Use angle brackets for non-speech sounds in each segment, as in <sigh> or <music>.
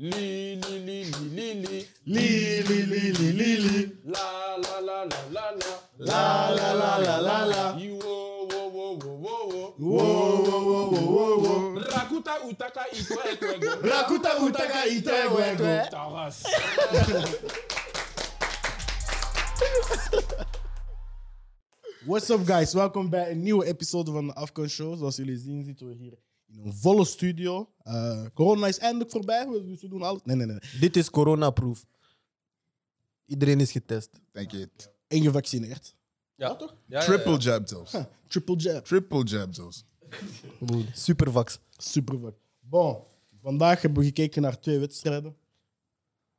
Li, li, li, li, li, li. Li, li, li, li, li, li. La, la, la, la, la, la. La, la, la, la, la, la. Yi, wo, wo, wo, wo, wo, wo. Wo, wo, wo, wo, wo, wo. Rakuta utaka ikwe kwego. Rakuta utaka itewego. Taras. What's up, guys? Welkom bij een nieuwe episode van de Afcon Show. Zoals jullie zien, zitten we hier in een volle studio. Eh, corona is eindelijk voorbij, dus we doen alles. Nee, nee, nee. Dit is coronaproof. Iedereen is getest. Denk je het? En gevaccineerd. Ja. toch? Ja, ja, Triple ja. jab zelfs. Triple jab. Triple jab zelfs. Supervax. Super fuck. Bon, vandaag hebben we gekeken naar twee wedstrijden.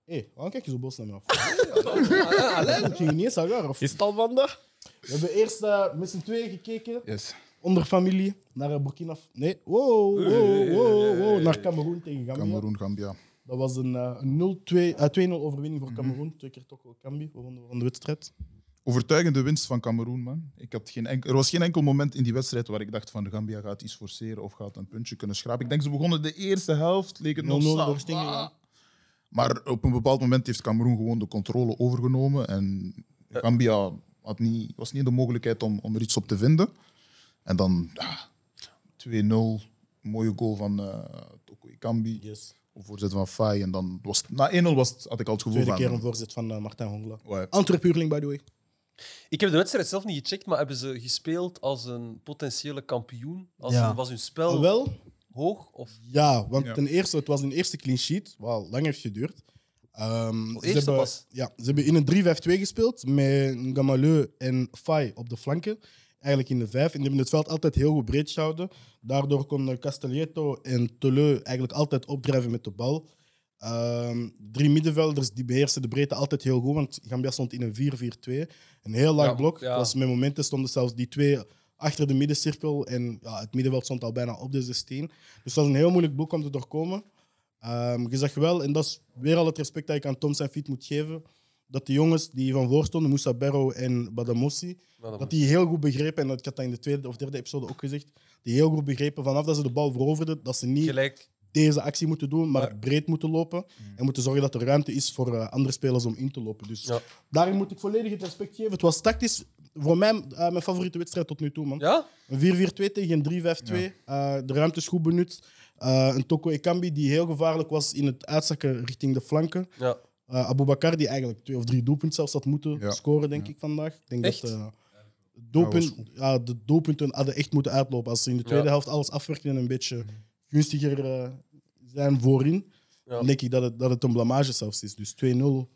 Hé, hey, waarom kijk je zo boos naar me af? <laughs> Ik ging niet eens aan. Is het al vandaag? We hebben eerst eh, met z'n tweeën gekeken, Yes. Onder familie, naar eh, Burkina Faso. Nee, wow, wow, wow, wow, naar Cameroen tegen Gambia. Cameroen, Gambia. Dat was een, eh, een 0-2, eh, 2-0 overwinning voor Cameroen. Twee keer toch wel Cambi, we wonnen van de wedstrijd. Overtuigende winst van Cameroen, man. Ik had geen enkel, er was geen enkel moment in die wedstrijd waar ik dacht van de Gambia gaat iets forceren of gaat een puntje kunnen schrapen. Ik denk ze begonnen de eerste helft, leek het nog 0-0 zo. door Stingen, ja. Maar op een bepaald moment heeft Cameroen gewoon de controle overgenomen en Gambia had niet, was niet de mogelijkheid om, om er iets op te vinden. En dan ja, 2-0, mooie goal van uh, Toko Ikambi. Yes. Op voorzet van Fai. En dan was het, na 1-0 was het, had ik al het gevoel Tweede van... keer een voorzet van eh, Martijn Hongla. Ouais. Antwerp-Huurling, by the way. Ik heb de wedstrijd zelf niet gecheckt, maar hebben ze gespeeld als een potentiële kampioen? Als Ja. een- was hun spel Ah, wel, hoog? Of... ja, want Ja. ten eerste, het was een eerste clean sheet, wat lang heeft geduurd. Ehm, ze, hebben, ja, ze hebben in een 3-5-2 gespeeld met Gamaleu en Fai op de flanken. Eigenlijk in de vijf. En die hebben het veld altijd heel goed breed gehouden. Daardoor konden Castelletto en Toleu eigenlijk altijd opdrijven met de bal. Ehm, drie middenvelders die beheersen de breedte altijd heel goed, want Gambia stond in een 4-4-2. Een heel laag Ja, blok. ja. Was met momenten stonden zelfs die twee achter de middencirkel. En ja, het middenveld stond al bijna op de 16. Dus het was een heel moeilijk blok om te doorkomen. Ehm, je zag wel, en dat is weer al het respect dat ik aan Tom zijn fiets moet geven, dat de jongens die van voor stonden, Moussa Berro en Badamossi, dat dat die heel goed begrepen, en ik had dat in de tweede of derde episode ook gezegd, die heel goed begrepen vanaf dat ze de bal veroverden, dat ze niet Gelijk. deze actie moeten doen, maar breed moeten lopen. En moeten zorgen dat er ruimte is voor eh, andere spelers om in te lopen. Dus Ja. daarin moet ik volledig het respect geven. Het was tactisch voor mij eh, mijn favoriete wedstrijd tot nu toe, man. Ja? Een 4-4-2 tegen een 3-5-2. Eh, de ruimte is goed benut. Een Toko Ekambi die heel gevaarlijk was in het uitzakken richting de flanken. Ja. Uh, Abubakar die eigenlijk twee of drie doelpunten zelfs had moeten Ja. scoren, denk ik, vandaag. Ik denk Echt? dat eh, doelpunt, goed. ja, de doelpunten hadden echt moeten uitlopen. Als ze in de tweede Ja. helft alles afwerken en een beetje gunstiger eh, zijn voorin, denk ik dat het, dat het een blamage zelfs is. Dus 2-0.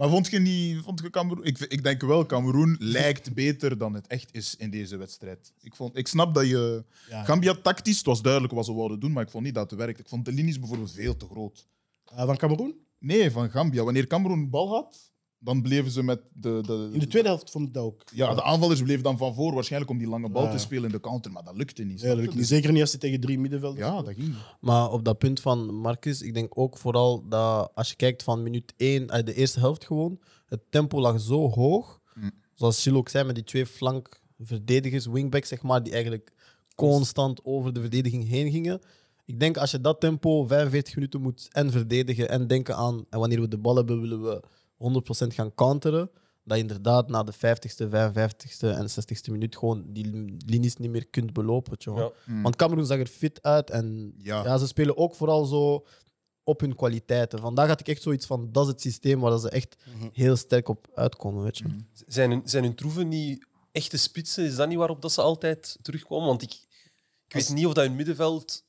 Maar vond je niet... Vond je Cameroen... Ik, ik denk wel, Cameroen lijkt beter dan het echt is in deze wedstrijd. Ik, vond, ik snap dat je... Ja. Gambia tactisch, het was duidelijk wat ze wilden doen, maar ik vond niet dat het werkte. Ik vond de linies bijvoorbeeld veel te groot. Eh, van Cameroen? Nee, van Gambia. Wanneer Cameroen bal had, dan bleven ze met de... de In de tweede helft vond ik dat ook. Ja, de aanvallers bleven dan van voor, waarschijnlijk om die lange bal Ja. te spelen in de counter, maar dat lukte niet. Ja, dat lukt niet. Zeker niet als ze tegen drie middenvelders Ja, dat ging niet. Maar op dat punt van Marcus, ik denk ook vooral dat als je kijkt van minuut 1 uit de eerste helft gewoon, het tempo lag zo hoog. Mm. Zoals Gilles ook zei, met die twee flankverdedigers, wingbacks, zeg maar, die eigenlijk constant over de verdediging heen gingen. Ik denk als je dat tempo 45 minuten moet en verdedigen en denken aan, en wanneer we de bal hebben, willen we 100% gaan counteren. Dat je inderdaad na de 50ste, 55ste en 60ste minuut gewoon die linies niet meer kunt belopen. Ja. Mm. Want Cameroen zag er fit uit en Ja. ja. ze spelen ook vooral zo op hun kwaliteiten. Vandaag had ik echt zoiets van, dat is het systeem waar ze echt heel sterk op uitkomen, weet je. Zijn hun, zijn hun troeven niet echte spitsen? Is dat niet waarop dat ze altijd terugkomen? Want ik, ik weet niet of dat hun middenveld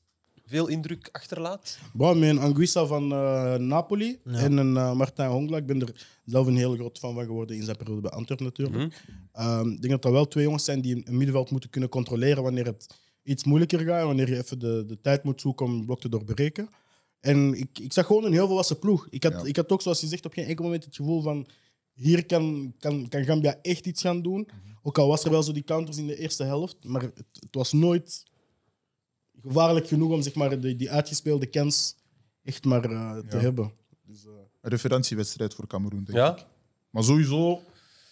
veel indruk achterlaat. Bro, met een Anguissa van eh, Napoli Ja. en een eh, Martijn Hongla. Ik ben er zelf een heel groot fan van geworden in zijn periode bij Antwerpen natuurlijk. Mhm. Ehm, ik denk dat er wel twee jongens zijn die een middenveld moeten kunnen controleren wanneer het iets moeilijker gaat. Wanneer je even de, de tijd moet zoeken om een blok te doorbreken. En ik, ik zag gewoon een heel volwassen ploeg. Ik had, Ja. ik had ook, zoals je zegt, op geen enkel moment het gevoel van... Hier kan, kan, kan Gambia echt iets gaan doen. Ook al was er wel zo die counters in de eerste helft. Maar het, het was nooit gevaarlijk genoeg om zeg maar, die, die uitgespeelde kans echt maar eh, te Ja. hebben. Dus, eh, Een referentiewedstrijd voor Cameroen, denk Ja? ik. Maar sowieso,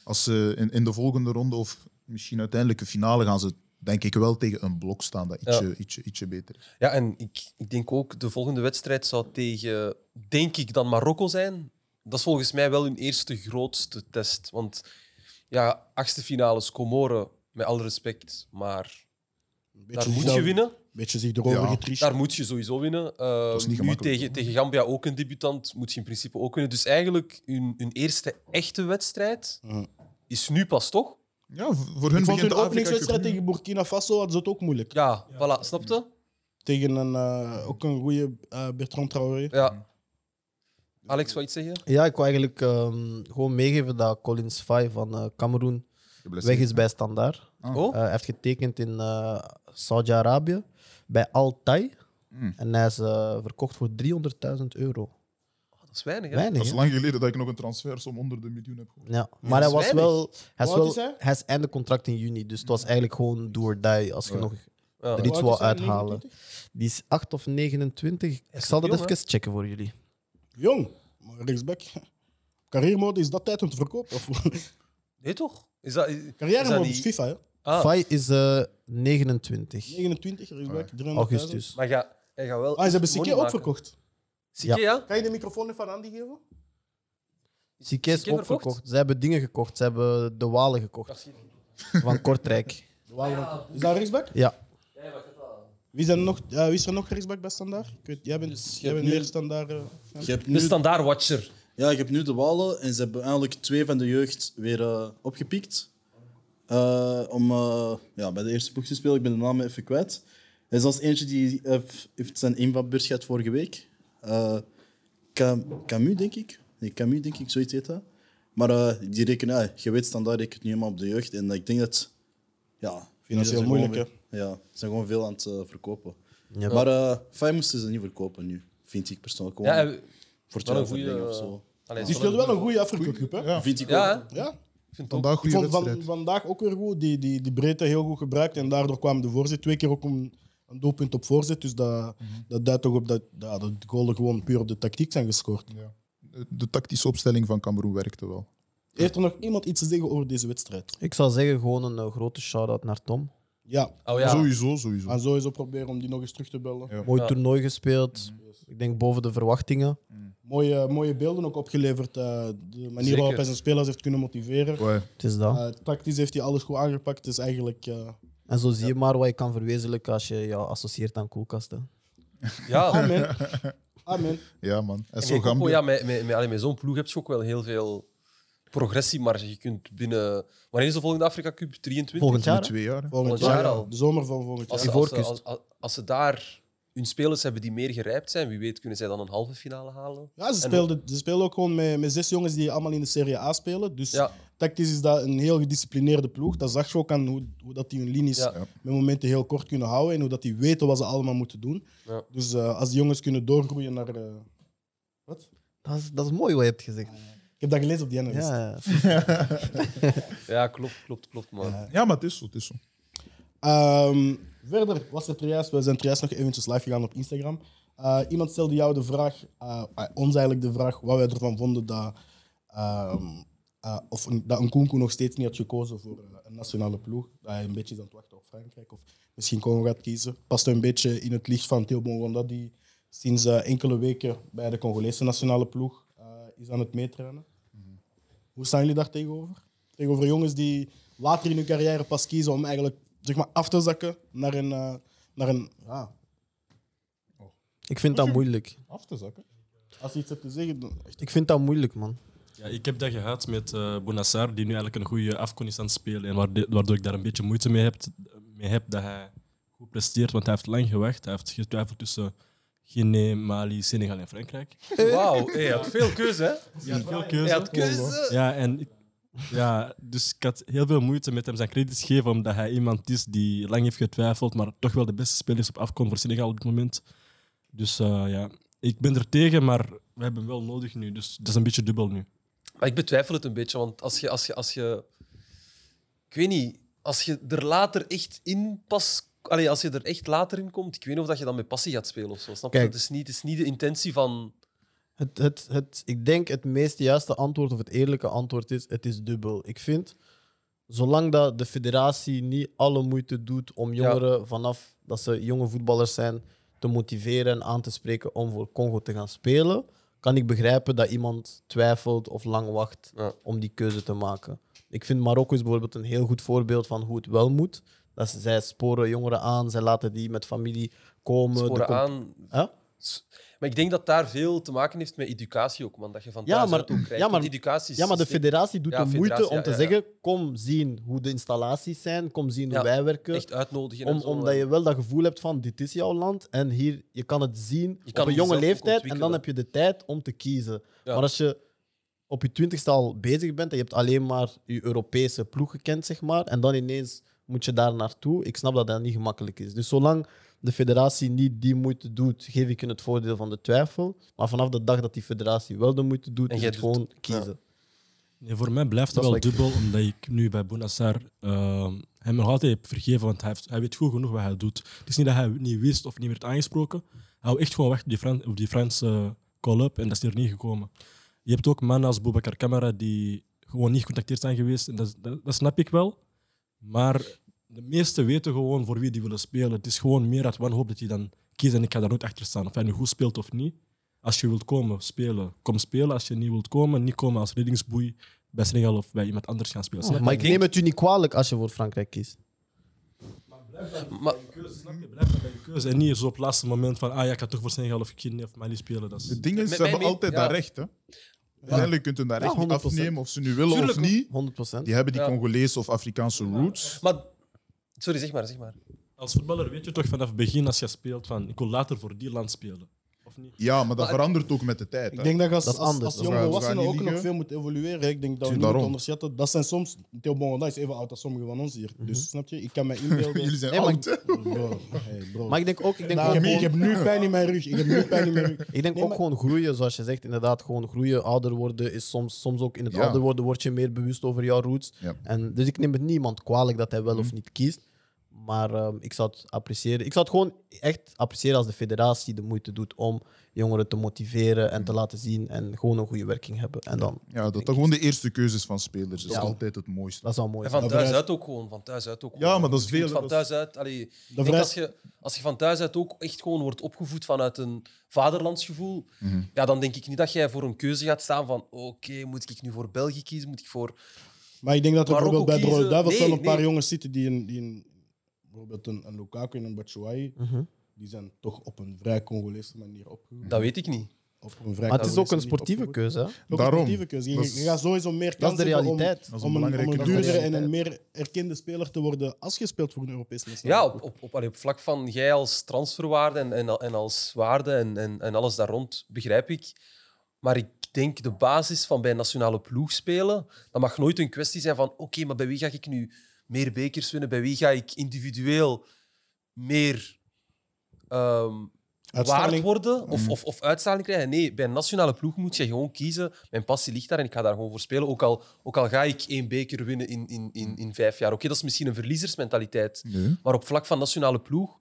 als ze in, in de volgende ronde of misschien uiteindelijk de finale gaan ze denk ik wel tegen een blok staan dat ietsje, ietsje, ietsje beter is. Ja, en ik, ik denk ook de volgende wedstrijd zou tegen, denk ik, dan Marokko zijn. Dat is volgens mij wel hun eerste grootste test. Want ja, achtste finales, Comoren, met alle respect, maar Een daar beetje, moet je winnen. Een beetje zich erover Ja. getriest. Daar moet je sowieso winnen. Uh, niet nu tegen, tegen Gambia ook een debutant, moet je in principe ook winnen. Dus eigenlijk, hun, hun eerste echte wedstrijd Mhm. is nu pas toch? Ja, voor hun vond hun openingswedstrijd tegen Burkina Faso hadden ze het ook moeilijk. Ja, voilà, snapte? Tegen een, eh, ook een goede Bertrand Traoré. Ja. Alex, wat iets zeggen? Ja, ik wou eigenlijk ehm, gewoon meegeven dat Collins Fai van eh Cameroen weg is bij Standaard. Oh? Eh, hij heeft getekend in eh, Saudi-Arabië bij Altai. Hmm. En hij is eh, verkocht voor 300.000 euro. Dat is weinig, hè? Weinig, Dat is hè? lang geleden dat ik nog een transfersom onder de miljoen heb gehoord. Ja, maar dat hij is was weinig. wel. Hij is, Hoe oud wel, is hij? hij is einde contract in juni, dus het was eigenlijk gewoon do or die als je Ja. nog Ja. er iets Hoe wou oud is hij? uithalen. 29? Die is 8 of 29. Ik zal dat jong, even checken voor jullie. Jong, maar rechtsback. Carrière-mode, is dat tijd om te verkopen? Of... Nee, toch? Is dat, is, is dat Carrière-mode is niet- FIFA, hè? Ah, Fai is eh 29. 29, rechtsback, 300.000. Augustus. maar ga, hij gaat wel. Ah, ze hebben money ook maken. verkocht. Sique, ja? Kan je de microfoon even aan Andy geven? Sique is ook verkocht? verkocht. Ze hebben dingen gekocht. Ze hebben de Walen gekocht van Kortrijk. <laughs> Wauw. Is dat rechtsback? Ja. Wie, zijn er nog, ja, wie is er nog rechtsback bij Standaard? Ik weet, jij bent, Dus je jij hebt bent nu- meer Standaard. eh, fan. Je hebt De nu, standaard-watcher. ja, je hebt nu de Walen en ze hebben eigenlijk twee van de jeugd weer eh, opgepikt. Eh, om eh, ja, bij de eerste ploeg te spelen. Ik ben de naam even kwijt. Er is als eentje die heeft, heeft zijn invalbeurs gehad vorige week. Eh, Cam- Camus, denk ik. Nee, Camus, denk ik, zoiets heet dat. Maar eh, die rekenen, ja, je weet standaard rekent nu helemaal op de jeugd. En ik denk dat... Ja, Financieel moeilijk, gewoon weer- Ja, ze zijn gewoon veel aan het verkopen. Ja. Maar eh Fey moesten ze niet verkopen nu, vind ik persoonlijk. Gewoon Ja, hij- voor wel een 12 goede. of zo. Allee, Die speelde wel een goede Afrika Cup, hè? Ja, Vind ik Ja, ook. hè? Ja. Ik vind het ook. vandaag Ik vond van, vandaag ook weer goed. Die, die, die breedte heel goed gebruikt. En daardoor kwam de voorzet. Twee keer ook een, een doelpunt op voorzet. Dus dat, dat duidt toch op dat, ja, dat de goalen gewoon puur op de tactiek zijn gescoord. Ja. De, de tactische opstelling van Cameroen werkte wel. Heeft er nog iemand iets te zeggen over deze wedstrijd? Ik zou zeggen gewoon een eh, grote shout-out naar Tom. Ja. Oh ja. Sowieso, sowieso. En sowieso proberen om die nog eens terug te bellen. Ja. Mooi Ja. toernooi gespeeld. Ik denk boven de verwachtingen. Mooie, mooie beelden ook opgeleverd. eh, de manier Zeker. waarop hij zijn spelers heeft kunnen motiveren. Het is dat. Eh, tactisch heeft hij alles goed aangepakt. Dus eigenlijk... eh, En zo zie je maar wat je kan verwezenlijken als je je associeert aan koelkasten. Ja. <laughs> amen. amen. Ja, man. En zo ook, oh ja, met, met, met, met zo'n ploeg heb je ook wel heel veel progressiemarge. Je kunt binnen... Wanneer is de volgende Afrika Cup? 23? Volgend jaar. Twee jaar. Volgend Volgend jaar jaar al. De zomer van volgend jaar. als, als, als- als ze daar hun spelers hebben die meer gerijpt zijn, wie weet kunnen zij dan een halve finale halen. Ja, ze En- speelden, ze speelden ook gewoon met, met zes jongens die allemaal in de Serie A spelen. Dus Ja, tactisch is dat een heel gedisciplineerde ploeg. Dat zag je ook aan hoe, hoe dat die hun linies Ja. met momenten heel kort kunnen houden en hoe dat die weten wat ze allemaal moeten doen. Ja. Dus eh, als die jongens kunnen doorgroeien naar... eh, wat? Dat is, dat is mooi wat je hebt gezegd. Ik heb dat gelezen op die NLS. Ja, ja klopt, klopt, klopt. Man. Ja, maar het is zo. Het is zo. Ehm, verder was er trias. We zijn trias nog eventjes live gegaan op Instagram. Eh, iemand stelde jou de vraag, eh, ons eigenlijk de vraag, wat wij ervan vonden dat, ehm eh, of een, dat Nkunku nog steeds niet had gekozen voor een nationale ploeg. Dat hij een beetje is aan het wachten op Frankrijk of misschien Congo gaat kiezen. Past een beetje in het licht van Theo Bongonda, die sinds enkele weken bij de Congolese nationale ploeg is aan het meetrainen. Hoe staan jullie daar tegenover? Tegenover jongens die later in hun carrière pas kiezen om eigenlijk zeg maar, af te zakken naar een. eh, naar een ja, ik vind dat moeilijk. Af te zakken. als je iets hebt te zeggen, dan echt. Ik vind dat moeilijk, man. Ja, ik heb dat gehad met eh Bonassar, die nu eigenlijk een goede afkon is aan het spelen. En waarde- waardoor ik daar een beetje moeite mee heb, mee heb dat hij goed presteert. Want hij heeft lang gewacht. Hij heeft getwijfeld tussen Guinea, Mali, Senegal en Frankrijk. Wauw, hey, je had veel keuze, hè? Ja, veel Je keuze. had keuze. Ja, en ik- ja, dus ik had heel veel moeite met hem zijn credits geven, omdat hij iemand is die lang heeft getwijfeld, maar toch wel de beste speler is op afkon voor Senegal op dit moment. Dus eh, ja, ik ben er tegen, maar we hebben hem wel nodig nu. Dus dat is een beetje dubbel nu. Maar ik betwijfel het een beetje, want als je, als je, als je ik weet niet, als je er later echt in pas, allee, als je er echt later in komt, ik weet niet of dat je dan met passie gaat spelen of zo. Snap je? Kijk. Het is niet, het is niet de intentie van. Het, het, het, ik denk het meest juiste antwoord of het eerlijke antwoord is: het is dubbel. Ik vind zolang dat de federatie niet alle moeite doet om jongeren vanaf dat ze jonge voetballers zijn te motiveren en aan te spreken om voor Congo te gaan spelen, kan ik begrijpen dat iemand twijfelt of lang wacht Ja. om die keuze te maken. Ik vind Marokko is bijvoorbeeld een heel goed voorbeeld van hoe het wel moet. Dat ze, zij sporen jongeren aan, zij laten die met familie komen. Sporen aan. Huh? Maar ik denk dat daar veel te maken heeft met educatie ook, man. Dat je van Ja, maar- ook krijgt. ja, maar- educatie Ja, maar de federatie doet Ja, de moeite om te zeggen: kom zien hoe de installaties zijn, kom zien hoe wij werken. echt uitnodigen. Om, omdat je wel dat gevoel hebt van dit is jouw land en hier je kan het zien Je op een jonge leeftijd en dan heb je de tijd om te kiezen. Maar als je op je twintigste al bezig bent en je hebt alleen maar je Europese ploeg gekend, zeg maar, en dan ineens moet je daar naartoe, ik snap dat dat niet gemakkelijk is. Dus zolang de federatie niet die moeite doet, geef ik je het voordeel van de twijfel. Maar vanaf de dag dat die federatie wel de moeite doet, En is het doet- gewoon kiezen. Nee, voor mij blijft Dat het wel dubbel, omdat ik nu bij Bonassar ehm hem nog altijd heb vergeven, want hij, heeft, hij weet goed genoeg wat hij doet. Het is niet dat hij niet wist of niet werd aangesproken. Hij wou echt gewoon weg op die, Fran op die Franse call-up en dat is er niet gekomen. Je hebt ook mannen als Boubacar Camara die gewoon niet gecontacteerd zijn geweest. En dat, dat, dat snap ik wel. Maar de meesten weten gewoon voor wie die willen spelen. Het is gewoon meer uit wanhoop dat die dan kiezen en ik ga daar nooit achter staan. Of hij nu goed speelt of niet. Als je wilt komen, spelen, kom spelen. Als je niet wilt komen, niet komen als reddingsboei bij Senegal of bij iemand anders gaan spelen. Je? Maar ik neem het u niet kwalijk als je voor Frankrijk kiest. Maar Snap je? Blijf maar bij je keuze. En niet zo op het laatste moment van ah ja, ik ga toch voor Senegal of ik ga niet of Mali spelen. Dat is... Het ding is, Met ze hebben altijd ja. dat recht. Hè. Uiteindelijk kunt u dat Ja, recht niet 100%. afnemen of ze nu willen Tuurlijk. of niet. 100%. Die hebben die. Congolese of Afrikaanse roots. Maar, sorry, zeg maar, zeg maar. Als voetballer weet je toch vanaf het begin als je speelt van ik wil later voor die land spelen. Of niet? Ja, maar dat Maar- verandert ook met de tijd. Ik hè. denk dat je als, Dat is als, ook nog veel moet evolueren. Ik denk dat we niet moeten onderschatten. Dat zijn soms... Theo Bongonda is even oud als sommigen van ons hier. Dus snap je? Ik kan me inbeelden... <laughs> Jullie zijn Nee, maar- oud. hè? <laughs> Bro, hey, bro. Maar ik denk ook, ik denk Nou, ook, ik, heb, ik nu pijn in mijn rug. Ik heb nu pijn in mijn rug. ik denk Nee, ook maar- gewoon groeien, zoals je zegt. Inderdaad, gewoon groeien, ouder worden is soms, soms ook in het Ja. ouder worden word je meer bewust over jouw roots. Ja. En, dus ik neem het niemand kwalijk dat hij wel of niet kiest. Maar ehm, ik zou het appreciëren. Ik zou het gewoon echt appreciëren als de federatie de moeite doet om jongeren te motiveren en te laten zien en gewoon een goede werking hebben. En dan, Ja, dat dat gewoon de eerste keuzes van spelers. Dat is Ja. altijd het mooiste. dat zou mooi En van thuis uit ook gewoon. Van thuis uit ook Ja, maar dat is veel, Van thuis uit. Allee, vrij- als, je, als je van thuis uit ook echt gewoon wordt opgevoed vanuit een vaderlandsgevoel, Mhm. ja, dan denk ik niet dat jij voor een keuze gaat staan van oké, moet ik nu voor België kiezen? Moet ik voor... Maar ik denk dat er bijvoorbeeld bij de Rode kiezen? Duivels Nee, wel een paar jongens zitten die een, die een bijvoorbeeld een, een Lukaku en een Batshuayi, Mhm. die zijn toch op een vrij Congolese manier opgegroeid. Dat weet ik niet. Op een vrij Maar het is ook een sportieve keuze. Hè? Een sportieve keuze. Je, gaat sowieso meer Dat is kans de om, realiteit. Dat is om een om een belangrijke duurdere en een meer erkende speler te worden als je speelt voor een Europese Ja, nationale op, op, op, allee, op vlak van jij als transferwaarde en, en, en als waarde en, en, en alles daar rond begrijp ik. Maar ik denk de basis van bij een nationale ploeg spelen, dat mag nooit een kwestie zijn van oké, maar bij wie ga ik nu meer bekers winnen? Bij wie ga ik individueel meer ehm, waard worden of, Mm. of, of uitstraling krijgen? Nee, bij een nationale ploeg moet je gewoon kiezen. Mijn passie ligt daar en ik ga daar gewoon voor spelen. Ook al, ook al ga ik één beker winnen in, in, in, in vijf jaar. Oké, dat is misschien een verliezersmentaliteit. Nee. Maar op vlak van nationale ploeg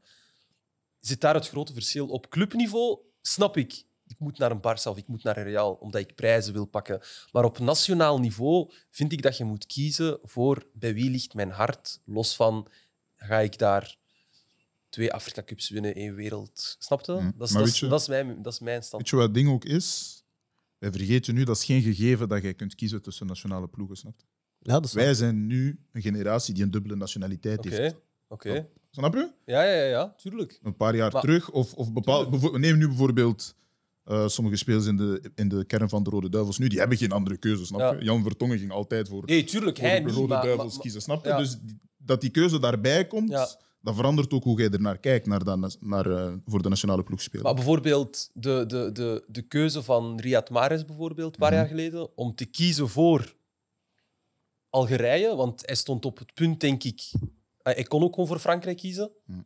zit daar het grote verschil. Op clubniveau snap ik, ik moet naar een Barça of ik moet naar een Real, omdat ik prijzen wil pakken. Maar op nationaal niveau vind ik dat je moet kiezen voor bij wie ligt mijn hart, los van ga ik daar twee Afrika Cups winnen, één wereld. Snap je? Mm. Dat, is, dat, weet is, je- dat, is mijn, dat is mijn stand. Weet je wat het ding ook is? Wij vergeten nu, dat is geen gegeven dat jij kunt kiezen tussen nationale ploegen. Snap je? Ja, dat is waar. Wij zijn nu een generatie die een dubbele nationaliteit Oké, heeft. oké. Snap je? Ja, ja, ja, ja, tuurlijk. Een paar jaar Maar- terug. Of, of bepaald, bevo- neem nu bijvoorbeeld eh, sommige spelers in de, in de kern van de Rode Duivels nu. Die hebben geen andere keuze, snap Ja. je? Jan Vertongen ging altijd voor, Nee, tuurlijk, voor hij de. Rode Duivels maar- kiezen, snap je? ja. Dus die- dat die keuze daarbij komt, Ja. dat verandert ook hoe jij er naar kijkt, naar dat, naar, eh, voor de nationale ploeg spelen. Maar bijvoorbeeld de, de, de, de keuze van Riyad Mahrez bijvoorbeeld, een paar Mhm. jaar geleden, om te kiezen voor Algerije, want hij stond op het punt, denk ik... Hij kon ook gewoon voor Frankrijk kiezen. Mhm.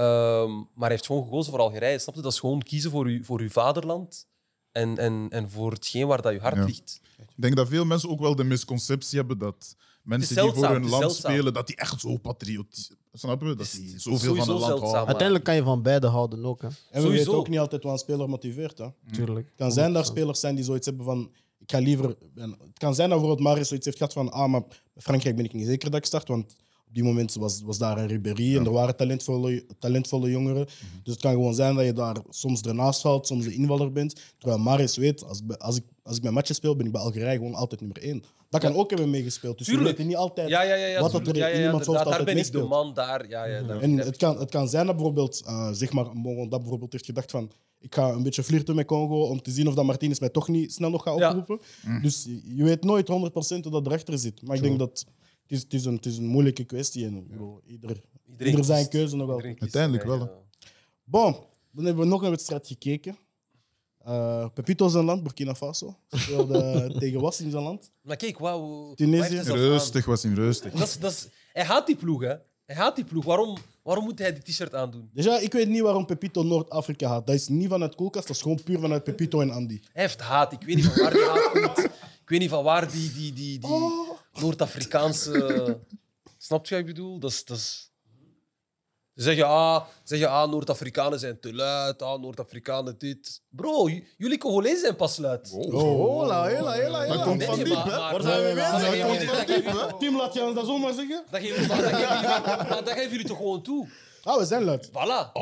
Ehm, maar hij heeft gewoon gekozen voor Algerije. Snap je? Dat is gewoon kiezen voor, u, voor uw vaderland en, en, en voor hetgeen waar dat je hart Ja. ligt. Ik denk dat veel mensen ook wel de misconceptie hebben dat mensen die voor het hun land zeldzaam. spelen, dat die echt zo patriotisch Snap je? Dat die zoveel van het land zeldzaam. houden. Uiteindelijk kan je van beide houden ook. Hè. En we Sowieso. weten ook niet altijd wat een speler motiveert. Hè. Het Tuurlijk. kan zijn dat er spelers zijn die zoiets hebben van Ik ga liever... Het kan zijn dat bijvoorbeeld Marius zoiets heeft gehad van ah, maar Frankrijk ben ik niet zeker dat ik start, want op die moment was, was daar een Ribéry en er waren talentvolle, talentvolle jongeren. Dus het kan gewoon zijn dat je daar soms ernaast valt, soms de invaller bent. Terwijl Marius weet, als als ik, als ik mijn matches speel, ben ik bij Algerije gewoon altijd nummer één. Dat kan ook hebben meegespeeld. Dus we Tuurlijk. weten niet altijd Ja, ja, ja. ja, wat dat er in iemands hoofd daar ben ik de man, daar. Ja, ja, daar En het kan, het kan zijn dat bijvoorbeeld, eh, zeg maar, dat bijvoorbeeld heeft gedacht van ik ga een beetje flirten met Congo om te zien of dat Martinez mij toch niet snel nog gaat Ja. oproepen. Dus je- weet nooit 100% hoe dat erachter zit. Maar ik denk dat is, het is, een, het is een moeilijke kwestie. En, bro, ieder, Iedereen ieder zijn keuze nog kiest Uiteindelijk wel, Bon, dan hebben we nog een wedstrijd gekeken. Eh Pepito zijn land, Burkina Faso. Speelde <laughs> tegen was in zijn land. Maar kijk, wauw. Tunesië. Rustig was hij rustig. Dat is, dat is, hij haat die ploeg, hè. Hij haat die ploeg. Waarom, waarom moet hij die t-shirt aandoen? Dus ja, ik weet niet waarom Pepito Noord-Afrika haat. Dat is niet vanuit koelkast, dat is gewoon puur vanuit Pepito en Andy. Hij heeft haat. Ik weet niet van waar die haat komt. Ik weet niet van waar die, die, die, die Oh. Noord-Afrikaanse... Snap je wat ik bedoel? Dat is... Dat is... Ze zeggen, ah, ze zeggen, ah, Noord-Afrikanen zijn te luid. Ah, Noord-Afrikanen dit. Bro, jullie Congolezen zijn pas luid. Oh, Hola, hela, hela, Dat komt van diep, hè? Waar zijn we maar- Dat maar- komt maar- van diep, hè? Tim, laat je dat zomaar zeggen? Dat geven maar dat geven jullie- maar dat geven jullie toch gewoon toe? Ah, we zijn luid. Voilà.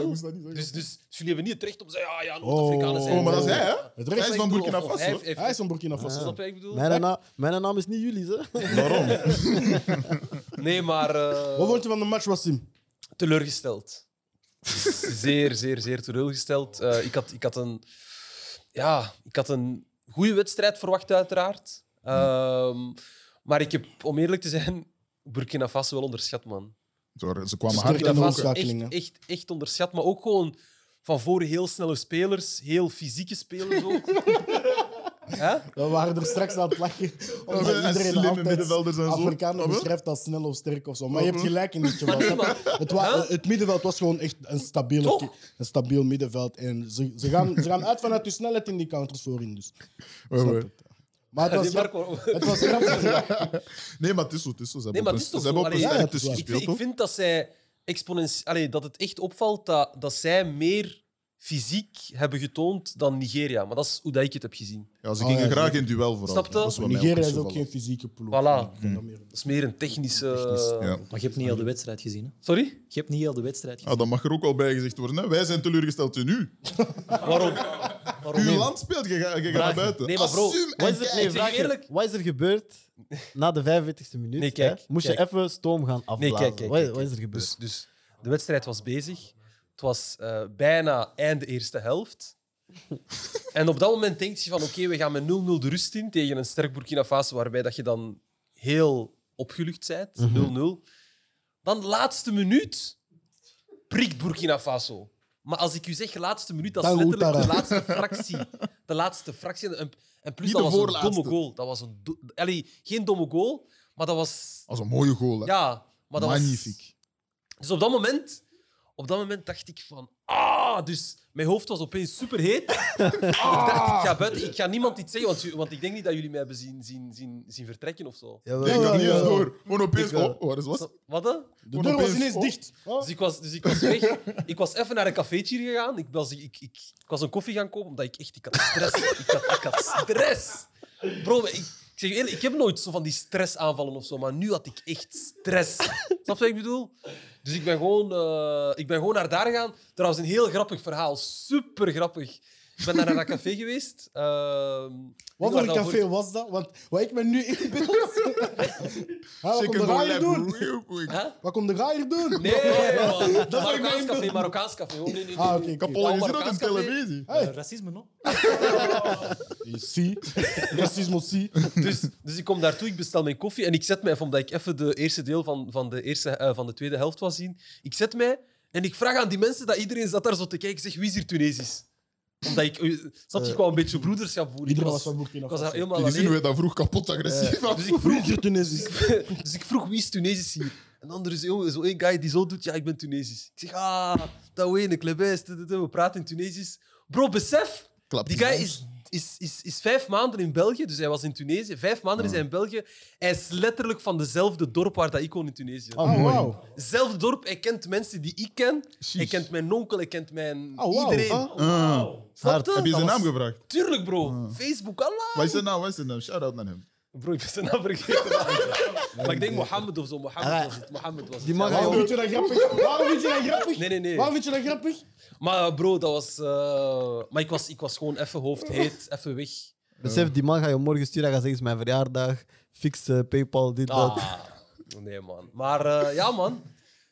Ik moest dat niet zeggen. Dus, dus jullie hebben niet het recht om te zeggen, ah ja, Noord-Afrikanen zijn... Oh, maar dat is hij, hè? Het Hij recht is Ik van Burkina hij Faso. heeft- heeft- Hij is van Burkina Faso. Snap je wat ik bedoel? Mijn, na mijn naam is niet jullie, hè? <laughs> Waarom? <laughs> Nee, maar eh, Wat vond je van de match, Wassim? teleurgesteld. zeer, zeer, zeer teleurgesteld. Eh, ik, had, ik, had een, ja, ik had een goede wedstrijd verwacht, uiteraard. Ehm, maar ik heb, om eerlijk te zijn, Burkina Faso wel onderschat, man. Zo, Ze kwamen Sterk hard in ook. omschakelingen. echt, echt, echt onderschat. Maar ook gewoon van voor heel snelle spelers, heel fysieke spelers ook. <laughs> Hè? We waren er straks aan het lachen. Omdat Ja, en iedereen slimme altijd middenvelders en zo. Afrikanen Ah, beschrijft als snel of sterk of zo. Maar je hebt gelijk in dit geval. <laughs> Het, wa- Huh? het middenveld was gewoon echt een, stabiele, een stabiel middenveld. En ze, ze, gaan, ze gaan uit vanuit de snelheid in die counters voorin. Dus. Snap het. Maar het was, Die grap- Marco- het was grappig. <laughs> Nee, maar het is zo. Het is zo. Ze Nee, hebben maar het is toch zo? Allee, ja. Ik ik vind dat zij exponentieel... Allee, dat het echt opvalt dat, dat zij meer fysiek hebben getoond dan Nigeria. Maar dat is hoe dat ik het heb gezien. Ja, ze Oh, gingen ja, graag in duel vooral. Snap je? Nigeria is ook geen fysieke ploeg. Voilà. Vind dat is meer een technische... Ja. Maar je hebt niet heel de wedstrijd gezien. Hè? Sorry? Je hebt niet heel de wedstrijd gezien. Ah, dat mag er ook al bij gezegd worden. Hè? Wij zijn teleurgesteld in u. <laughs> Waarom? Waarom? Uw land speelt, je gaat, je gaat naar buiten. Nee, maar bro, Assume Wat is, er, nee, vraag eerlijk- wat is er gebeurd na de 45e minuut? Nee, kijk, hè? Moest je even stoom gaan afblazen? Nee, kijk, kijk. wat, kijk, wat is er gebeurd? Dus, dus de wedstrijd was bezig. Het was eh, bijna einde eerste helft. <laughs> en op dat moment denk je van oké, we gaan met 0-0 de rust in tegen een sterk Burkina Faso, waarbij dat je dan heel opgelucht bent. 0-0. Dan de laatste minuut prikt Burkina Faso. Maar als ik u zeg laatste minuut, dat is Dan letterlijk de laatste fractie. De laatste fractie. En, en plus, dat was een domme goal. Dat was een do- Allee, geen domme goal, maar dat was... Dat is een mooie goal. Hè? Ja, maar dat was... Magnifiek. Dus op dat moment, op dat moment dacht ik van, ah, dus mijn hoofd was opeens superheet. Ah, <laughs> ik dacht, ik ga buiten, ik ga niemand iets zeggen, want, want ik denk niet dat jullie mij hebben zien, zien, zien, zien vertrekken of zo. Nee, ik had niet ja, eens ja. door. Gewoon opeens. Wel. Oh, wat is wat? De deur was ineens oh. dicht. Oh. Dus ik was, dus ik was weg. Ik was even naar een cafeetje hier gegaan. Ik was, ik, ik, ik, was een koffie gaan kopen, omdat ik echt... Ik had stress. Ik had, ik had stress. Bro, ik zeg je eerlijk, ik heb nooit zo van die stressaanvallen of zo, maar nu had ik echt stress. <laughs> Snap je wat ik bedoel? Dus ik ben gewoon, eh, ik ben gewoon naar daar gegaan. Trouwens, een heel grappig verhaal. Super grappig. Ik ben daar naar een café geweest. Ehm, Wat voor een café was dat? Want wat ik me nu inbeeld... <laughs> Ah, wat komt de raaier doen? Wat komt de raaier doen? Nee, man. Dat Marokkaans café. Marokkaans café. Oh, nee, nee, nee. Ah, oké. je ziet dat in televisie. Hey. Eh, racisme, no? <laughs> Si. Racisme, si. Dus, dus ik kom daartoe, ik bestel mijn koffie en ik zet mij, omdat ik even de eerste deel van, van, de, eerste, eh, van de tweede helft was zien, ik zet mij en ik vraag aan die mensen dat iedereen zat daar zo te kijken, zeg wie is hier Tunesisch? Omdat ik, eh, snap je, ik wou een beetje broederschap voelen. Ik Iedereen was van Burkina ik was daar Faso. helemaal Die zien alleen. we dat vroeg kapot agressief af. Dus ik vroeg, Hier Tunesisch. <laughs> dus ik vroeg wie is Tunesisch hier? En de andere is zo één guy die zo doet, ja, ik ben Tunesisch. Ik zeg, ah, dat ween, ik lebes, we praten in Tunesisch. Bro, besef, Klapt die die guy is, is, is, is vijf maanden in België, dus hij was in Tunesië. Vijf maanden is hij in België. Hij is letterlijk van dezelfde dorp waar dat ik woon in Tunesië. Oh, wauw. Hetzelfde dorp, hij kent mensen die ik ken. Hij kent mijn onkel, hij kent mijn... Oh. Iedereen. Ah. Snap je? Heb je zijn naam gevraagd? Tuurlijk, bro. Facebook, Allah. Wat is zijn naam? Wat is zijn naam? Shout-out naar hem. Bro, ik ben zijn naam vergeten. <laughs> maar ik denk Mohammed of zo. Mohammed was het. Mohammed was het. Die mag Waarom ook- vind je dat grappig? Waarom vind je dat grappig? Nee, nee, nee. Waarom vind je dat grappig? Maar bro, dat was... eh, Maar ik was, ik was gewoon even hoofdheet, even weg. Besef, die man ga je morgen sturen. Hij gaat zeggen, het is mijn verjaardag. Fix eh, Paypal, dit, dat. Ah, nee, man. Maar eh, ja, man.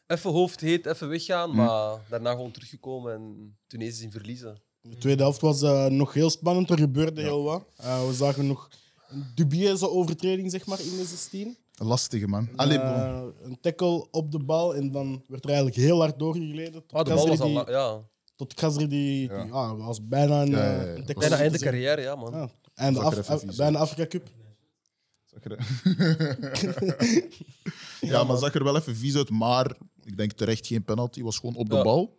Even hoofdheet, even weggaan. Maar daarna gewoon teruggekomen en Tunesië zien verliezen. De tweede helft was eh, nog heel spannend. Er gebeurde heel wat. Eh, we zagen nog een dubieuze overtreding zeg maar, in de 16. Een lastige man. Allee, bro. Eh, een tackle op de bal en dan werd er eigenlijk heel hard doorgegleden. Tot Ah, de bal was Khazri al... die- la- Ja. Tot Khazri die, Ja. die- ja, was bijna een, Ja, ja, eh, ja. een Was. Bijna te einde zeggen. carrière, ja, man. Ja. En de Zag af, even af- vies bij een uit. Afrika Cup. Zag er- <laughs> ja, maar zag er wel even vies uit, maar ik denk terecht geen penalty. Was gewoon op de Ja. bal.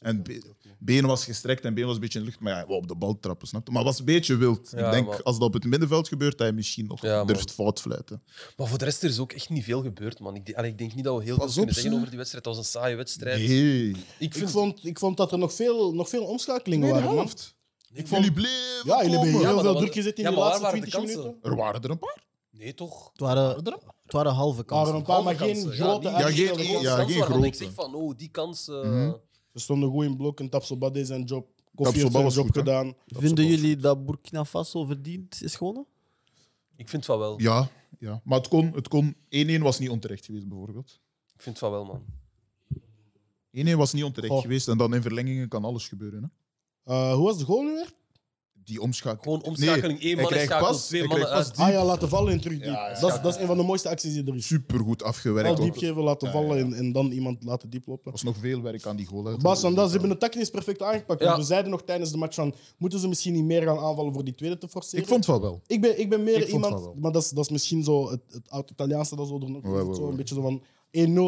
En be- been was gestrekt en been was een beetje in de lucht. Maar ja, op de bal trappen, snap je? Maar het was een beetje wild. Ja, ik denk, maar- als dat op het middenveld gebeurt, dat hij misschien nog Ja, man. durft fout fluiten. Maar voor de rest er is ook echt niet veel gebeurd, man. Ik, allee, ik denk niet dat we heel veel kunnen zeggen zeg. over die wedstrijd. Dat was een saaie wedstrijd. Nee. Ik Ik vind... vond, ik vond dat er nog veel, nog veel omschakelingen waren. man. Ik Jullie vond, bleven ja, jullie hebben komen. heel maar veel was- druk gezet in Ja, de maar waar laatste waren de 20 kansen? minuten. Er waren er een paar. Nee, toch? Het, waren, Er een- het waren halve Er waren kansen. een paar, maar geen kansen. grote Ja, niet- uitgespeelde geen- kansen. ja, kansen geen waarvan ik grote. zeg van, oh, die kans... eh, Mhm. Ze stonden goed in blok en Tapsoba deed zijn job. Koffie heeft Tapsoba zijn was job goed, hè? gedaan. Vinden jullie dat Burkina Faso verdiend is gewonnen? Ik vind van wel. Ja, ja. maar het kon, het kon 1-1 was niet onterecht geweest, bijvoorbeeld. Ik vind van wel, man. 1-1 was niet onterecht Goh. geweest en dan in verlengingen kan alles gebeuren. Hè? Eh, hoe was de goal nu weer? Die omschakeling. Gewoon omschakeling. Nee, Eén hij man krijgt schakelt pas- twee mannen uit. Ah ja, laten vallen en terug diep. Ja, ja. Dat, is, dat is een van de mooiste acties die er is. Supergoed afgewerkt. Al diep geven, laten Ja, vallen ja. En, en dan iemand laten diep lopen. Er was nog veel werk aan die goal. Bas, van dat, ze hebben de tactisch perfect aangepakt. Ja. We zeiden nog tijdens de match van, moeten ze misschien niet meer gaan aanvallen voor die tweede te forceren? Ik vond van wel. ik, ben, ik ben meer Ik iemand, maar dat is, dat is misschien zo het, het oud-Italiaanse dat zo er nog Ja, zit, ja, zo ja. een beetje zo van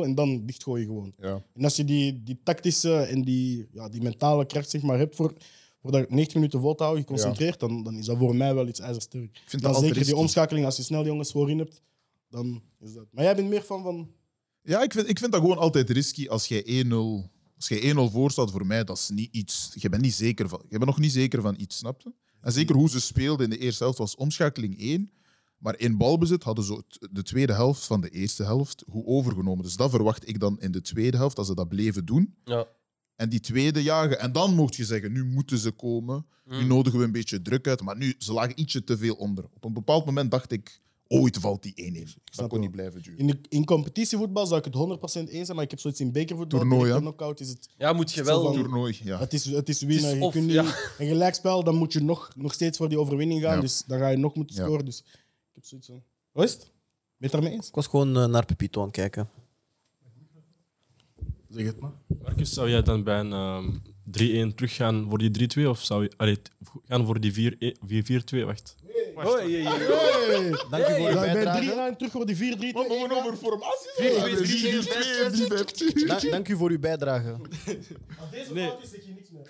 1-0 en dan dichtgooien gewoon. Ja. En als je die, die tactische en die, ja, die mentale kracht zeg maar, hebt voor, voor dat 90 minuten vol te houden, geconcentreerd, dan, dan is dat voor mij wel iets ijzersterk. Ik vind Dan dat zeker die omschakeling, als je snel die jongens voorin hebt, dan is dat. Maar jij bent meer van van. Ja, ik vind, ik vind dat gewoon altijd risky als jij 1-0 als jij 1-0 voor staat voor mij, dat is niet iets. Je bent, niet zeker van, je bent nog niet zeker van iets, snap je? En zeker hoe ze speelden in de eerste helft was omschakeling 1. Maar in balbezit hadden ze de tweede helft van de eerste helft goed overgenomen. Dus dat verwacht ik dan in de tweede helft, als ze dat bleven doen. Ja. En die tweede jagen. En dan mocht je zeggen, nu moeten ze komen. Nu Mm. nodigen we een beetje druk uit. Maar nu, ze lagen ietsje te veel onder. Op een bepaald moment dacht ik, ooit valt die 1-1. Dat snap kon wel. niet blijven duren. In, de, in competitievoetbal zou ik het 100% eens zijn, maar ik heb zoiets in bekervoetbal. Toernooi, ja. een knockout is het. Ja, moet je wel... van- Toernooi, ja. Het is, het is winnen. Het is je of- kunt niet. Een gelijkspel, dan moet je nog, nog steeds voor die overwinning gaan. Ja. Dus dan ga je nog moeten Ja. scoren. Dus ik heb zoiets van. Hoe is het? Ben je het daarmee eens? Ik was gewoon eh, naar Pepito aan het kijken. Zeg het maar. Marcus, zou jij dan bij een ehm, 3-1 teruggaan voor die 3-2 of zou je allee, gaan voor die 4-1 4-4-2? Wacht. Oh, ja, ja, ja. Hey! Dank u voor bij bijdrage. 3 aan terug voor die 4 3 Wat begon over formatie? Dank u voor uw bijdrage. Als deze Nee. fout is, zeg je niks meer.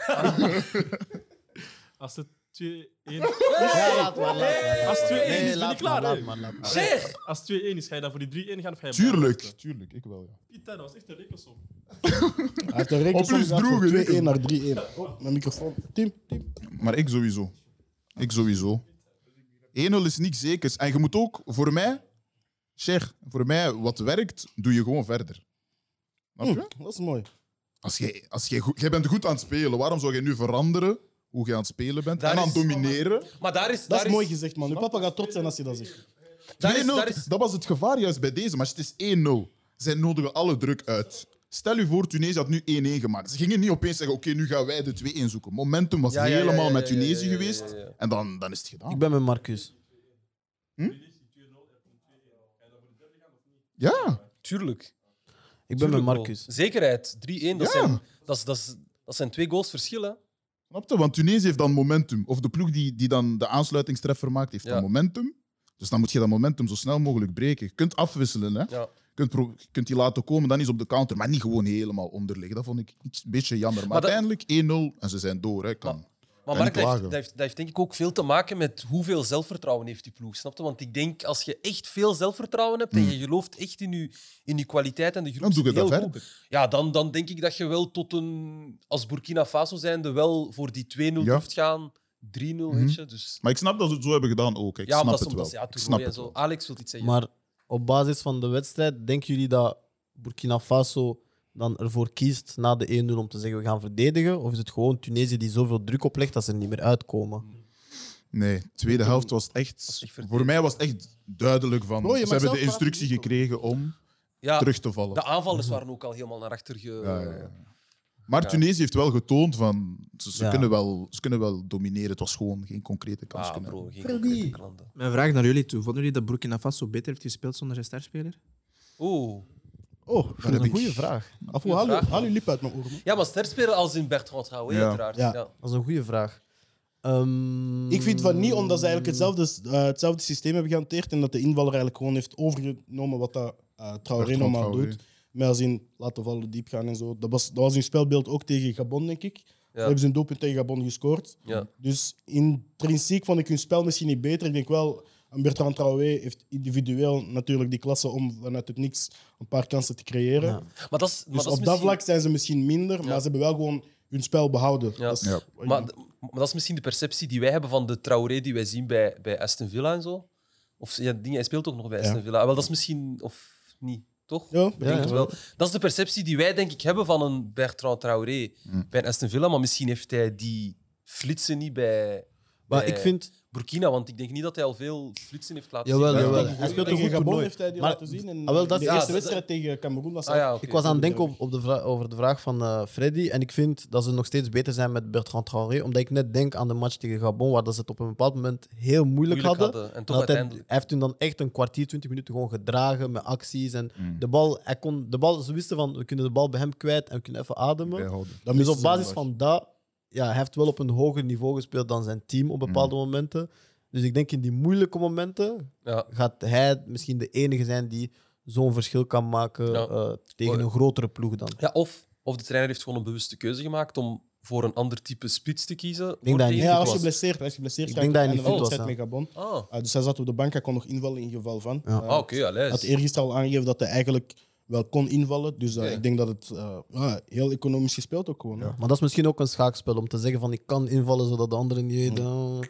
<laughs> Als het 2-1 Ja, laat maar, laat maar. Als 2-1 Nee, is, ben laat ik klaar. hè? Zeg! Als 2-1 is, ga je dan voor die 3-1 gaan of ga je Tuurlijk, blijven? tuurlijk, ik wel. Ja. Pieter, dat was echt een rekensom. Hij heeft een rekensom Op plus gehad van droegen, 2-1 naar 3-1. Oh, mijn microfoon. Tim, Tim. Maar ik sowieso. Ik sowieso. 1-0 is niks zekers. En je moet ook, voor mij, Cher, voor mij, wat werkt, doe je gewoon verder. Snap je? Hm, dat is mooi. Als jij, als jij, goed, jij bent goed aan het spelen, waarom zou je nu veranderen hoe je aan het spelen bent Daar en aan het domineren? Maar daar is... Dat daar is mooi gezegd, man. Uw papa gaat trots zijn als je dat zegt. Daar is, 2-0, daar is, Dat was het gevaar juist bij deze match. Het is 1-0. Zij nodigen alle druk uit. Stel je voor, Tunesië had nu 1-1 gemaakt. Ze gingen niet opeens zeggen: Oké, nu gaan wij de 2-1 zoeken. Momentum was Ja, ja, ja, helemaal ja, met Tunesië ja, ja, geweest. ja, ja. En dan, dan is het gedaan. Ik ben met Marcus. Ja, tuurlijk. Ik ben met wel. Marcus. Zekerheid. 3-1, dat, Ja. zijn, dat, is, dat, dat zijn twee goals verschil. Hè? snap je? Want Tunesië heeft dan momentum. Of de ploeg die, die dan de aansluitingstreffer maakt, heeft Ja. dan momentum. Dus dan moet je dat momentum zo snel mogelijk breken. Je kunt afwisselen. Hè? Ja. Je kunt, kunt die laten komen, dan is op de counter. Maar niet gewoon helemaal onderliggen. Dat vond ik iets, een beetje jammer. Maar, Maar dat- uiteindelijk 1-0 en ze zijn door. Hè. Kan. Maar Maar Mark, dat heeft, dat, heeft, dat heeft denk ik ook veel te maken met hoeveel zelfvertrouwen heeft die ploeg. Snap je? Want ik denk, als je echt veel zelfvertrouwen hebt en Hmm. je gelooft echt in je, in je kwaliteit en de groep Dan doe je dat verder. ja, dan, dan denk ik dat je wel tot een... Als Burkina Faso zijnde wel voor die 2-0 Ja. durft gaan. 3-0, Mhm. weet je. Dus, Maar ik snap dat ze het zo hebben gedaan ook. Ik ja, snap omdat het wel. ja, ik snap het zo. wel. Alex wil iets zeggen. Maar op basis van de wedstrijd, denken jullie dat Burkina Faso dan ervoor kiest na de 1-0 om te zeggen we gaan verdedigen? Of is het gewoon Tunesië die zoveel druk oplegt dat ze er niet meer uitkomen? Nee, tweede helft was echt... Voor mij was het echt duidelijk van... Ze hebben de instructie gekregen om ja, terug te vallen. de aanvallers waren ook al helemaal naar achter ge... Ja, ja, ja. Maar Ja. Tunesië heeft wel getoond van... Ze, ze Ja. kunnen wel, ze kunnen wel domineren. Het was gewoon geen concrete kans. Ah, kunnen bro, hebben. geen concrete klanten. Mijn vraag naar jullie toe. Vonden jullie dat Burkina Faso beter heeft gespeeld zonder zijn sterspeler? Oeh. Oh, Dat is een goede vraag. Haal, vraag, je- haal man. je lip uit mijn oren. man. Ja, maar sterspeler als in Bertrand Traoré, Ja. uiteraard. Ja. Ja. Dat is een goede vraag. Ehm, Ik vind van niet, omdat ze eigenlijk hetzelfde, eh, hetzelfde systeem hebben gehanteerd en dat de invaller eigenlijk gewoon heeft overgenomen wat dat eh Traoré Bertrand normaal Traoré. doet. Met als in laten vallen, diep gaan en zo. Dat was, dat was hun spelbeeld ook tegen Gabon, denk ik. Ze hebben ze een doelpunt tegen Gabon gescoord. Ja. Dus intrinsiek vond ik hun spel misschien niet beter. Ik denk wel, een Bertrand Traoré heeft individueel natuurlijk die klasse om vanuit het niks een paar kansen te creëren. Ja. Maar dat is, maar Dus dat op dat misschien- vlak zijn ze misschien minder, maar ze hebben wel gewoon hun spel behouden. Ja. Dat is- Ja. Maar, maar dat is misschien de perceptie die wij hebben van de Traoré die wij zien bij, bij Aston Villa en zo. Of ja, dingen, hij speelt ook nog bij Ja. Aston Villa. Wel, dat is misschien, of niet, toch? Ja, Ik denk ja. het wel. Dat is de perceptie die wij, denk ik, hebben van een Bertrand Traoré Mm. bij Aston Villa. Maar misschien heeft hij die flitsen niet bij, Maar bij ik vind... Burkina, want ik denk niet dat hij al veel flitsen heeft laten Jawel, zien. jawel. Ja. Hij speelt een tegen goed Gabon toernooi. heeft hij die Maar- laten zien. En Ah, wel, dat- de ja, eerste dat- wedstrijd tegen Cameroen was Ah, ja, al- oké. Ik was aan het denken op, op de vra- over de vraag van eh, Freddy. En ik vind dat ze nog steeds beter zijn met Bertrand Traoré. Omdat ik net denk aan de match tegen Gabon, waar dat ze het op een bepaald moment heel moeilijk, Moeilijk hadden. hadden. En toch Dat hij, hij uiteindelijk. heeft toen dan echt een kwartier, twintig minuten gewoon gedragen met acties. En Mm. de bal, hij kon, de bal, ze wisten van, we kunnen de bal bij hem kwijt en we kunnen even ademen. Bijhouden. Dat Dus op basis van dat, ja, hij heeft wel op een hoger niveau gespeeld dan zijn team op bepaalde momenten. Dus ik denk in die moeilijke momenten Ja. gaat hij misschien de enige zijn die zo'n verschil kan maken Ja. eh, tegen Oh, ja. een grotere ploeg dan. Ja, of, of de trainer heeft gewoon een bewuste keuze gemaakt om voor een ander type spits te kiezen. denk voor dat hij Nee, hij was geblesseerd. Hij is geblesseerd. Ik denk dat hij niet fit wedstrijd was, met Gabon. Ah, Ah, dus hij zat op de bank. Hij kon nog invallen in geval van. Ja. Eh, ah oké, ja, Hij had eergisteren al aangegeven dat hij eigenlijk wel kon invallen. Dus eh, Ja. ik denk dat het eh, ja, heel economisch gespeeld ook gewoon. Maar dat is misschien ook een schaakspel om te zeggen van ik kan invallen zodat de anderen niet weten. Oh.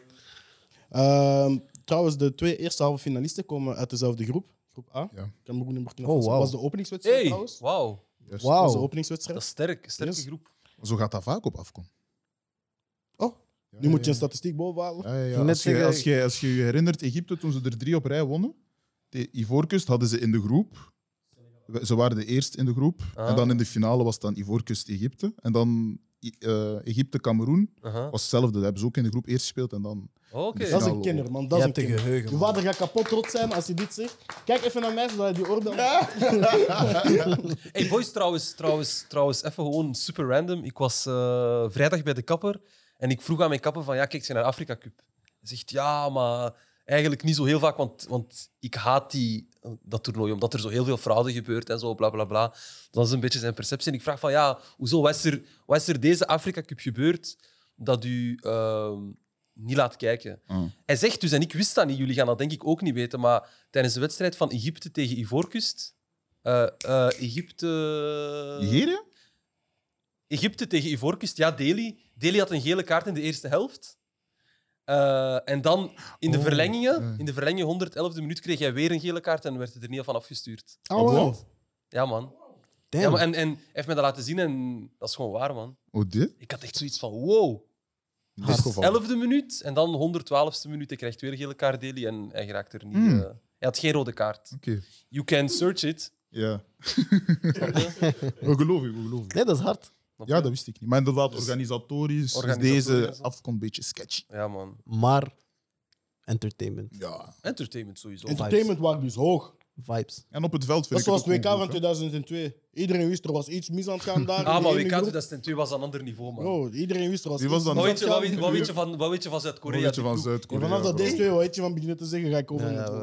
Ehm, trouwens, de twee eerste halve finalisten komen uit dezelfde groep. Groep A. Ja. Cameroen en Burkina Oh, Faso. wauw. was de openingswedstrijd Hey, trouwens. wauw. Juist. Dat was de Wauw. openingswedstrijd. Dat is sterk. Sterke Yes. groep. Zo gaat dat vaak op afkom. Oh, Ja, Nu moet je ja, een statistiek bovenhalen. Ja, ja, ja. net Als, je, zeggen- als, je, als je je herinnert, Egypte, toen ze er drie op rij wonnen, de Ivoorkust hadden ze in de groep. Ze waren de eerste in de groep. Ah. En dan in de finale was het dan Ivoorkust-Egypte. En dan eh, Egypte-Cameroen was hetzelfde. Dat hebben ze ook in de groep eerst gespeeld. En dan... Oké. Dat is een kenner, man. Je Dat is een kenner. geheugen. Je vader gaat kapot trots zijn als hij dit zegt. Kijk even naar mij, zodat hij die oorbel... <laughs> Hey boys, trouwens, trouwens, trouwens, even gewoon super random. Ik was eh, vrijdag bij de kapper en ik vroeg aan mijn kapper van, ja, kijk, ze naar Afrika Cup. Hij zegt, ja, maar eigenlijk niet zo heel vaak, want, want ik haat die, dat toernooi, omdat er zo heel veel fraude gebeurt en zo, bla, bla, bla. Dat is een beetje zijn perceptie. En ik vraag van, ja, hoezo, wat is er, wat is er deze Afrika Cup gebeurd dat u ehm, niet laat kijken? Ah. Hij zegt dus, en ik wist dat niet, jullie gaan dat denk ik ook niet weten, maar tijdens de wedstrijd van Egypte tegen Ivoorkust, eh, eh, Egypte... Nigeria? Egypte tegen Ivoorkust, ja, Delhi. Delhi had een gele kaart in de eerste helft. Eh, en dan in de Oh, verlengingen, in de verlenging 111e minuut, kreeg hij weer een gele kaart en werd het er niet van afgestuurd. Oh, wow. Ja, man. Damn. Ja, maar en, en hij heeft me dat laten zien en dat is gewoon waar, man. Oh, dit? Ik had echt zoiets van, wow. Geval. 11e minuut en dan 112e minuut. Hij krijgt weer een gele kaart, Delhi, en hij geraakt er niet. Hmm. eh, hij had geen rode kaart. Oké. You can search it. Ja. <laughs> <laughs> we geloven je, we geloven je. Nee, dat is hard. Ja, dat wist ik niet. Maar inderdaad, organisatorisch, Organisatorisch, is deze hè. afkomst een beetje sketchy. Ja, man. Maar entertainment. Ja. Entertainment sowieso. Entertainment was dus hoog. Vibes. En op het veld vind Dat ik was het ook WK van goed, hè. 2002. Iedereen wist er was iets mis aan het gaan daar. in <laughs> Ah, die maar WK groep. 2002 was een ander niveau, man. Bro, iedereen wist er was Wie was iets dan? Wat mis weet, je, aan wat, het weet, gaan. wat weet je van, wat weet je van Wat Zuid-Korea? weet je van En Zuid-Korea? vanaf dat bro? deze twee wat weet je van beginnen te zeggen, ga ik over. Ja, <laughs>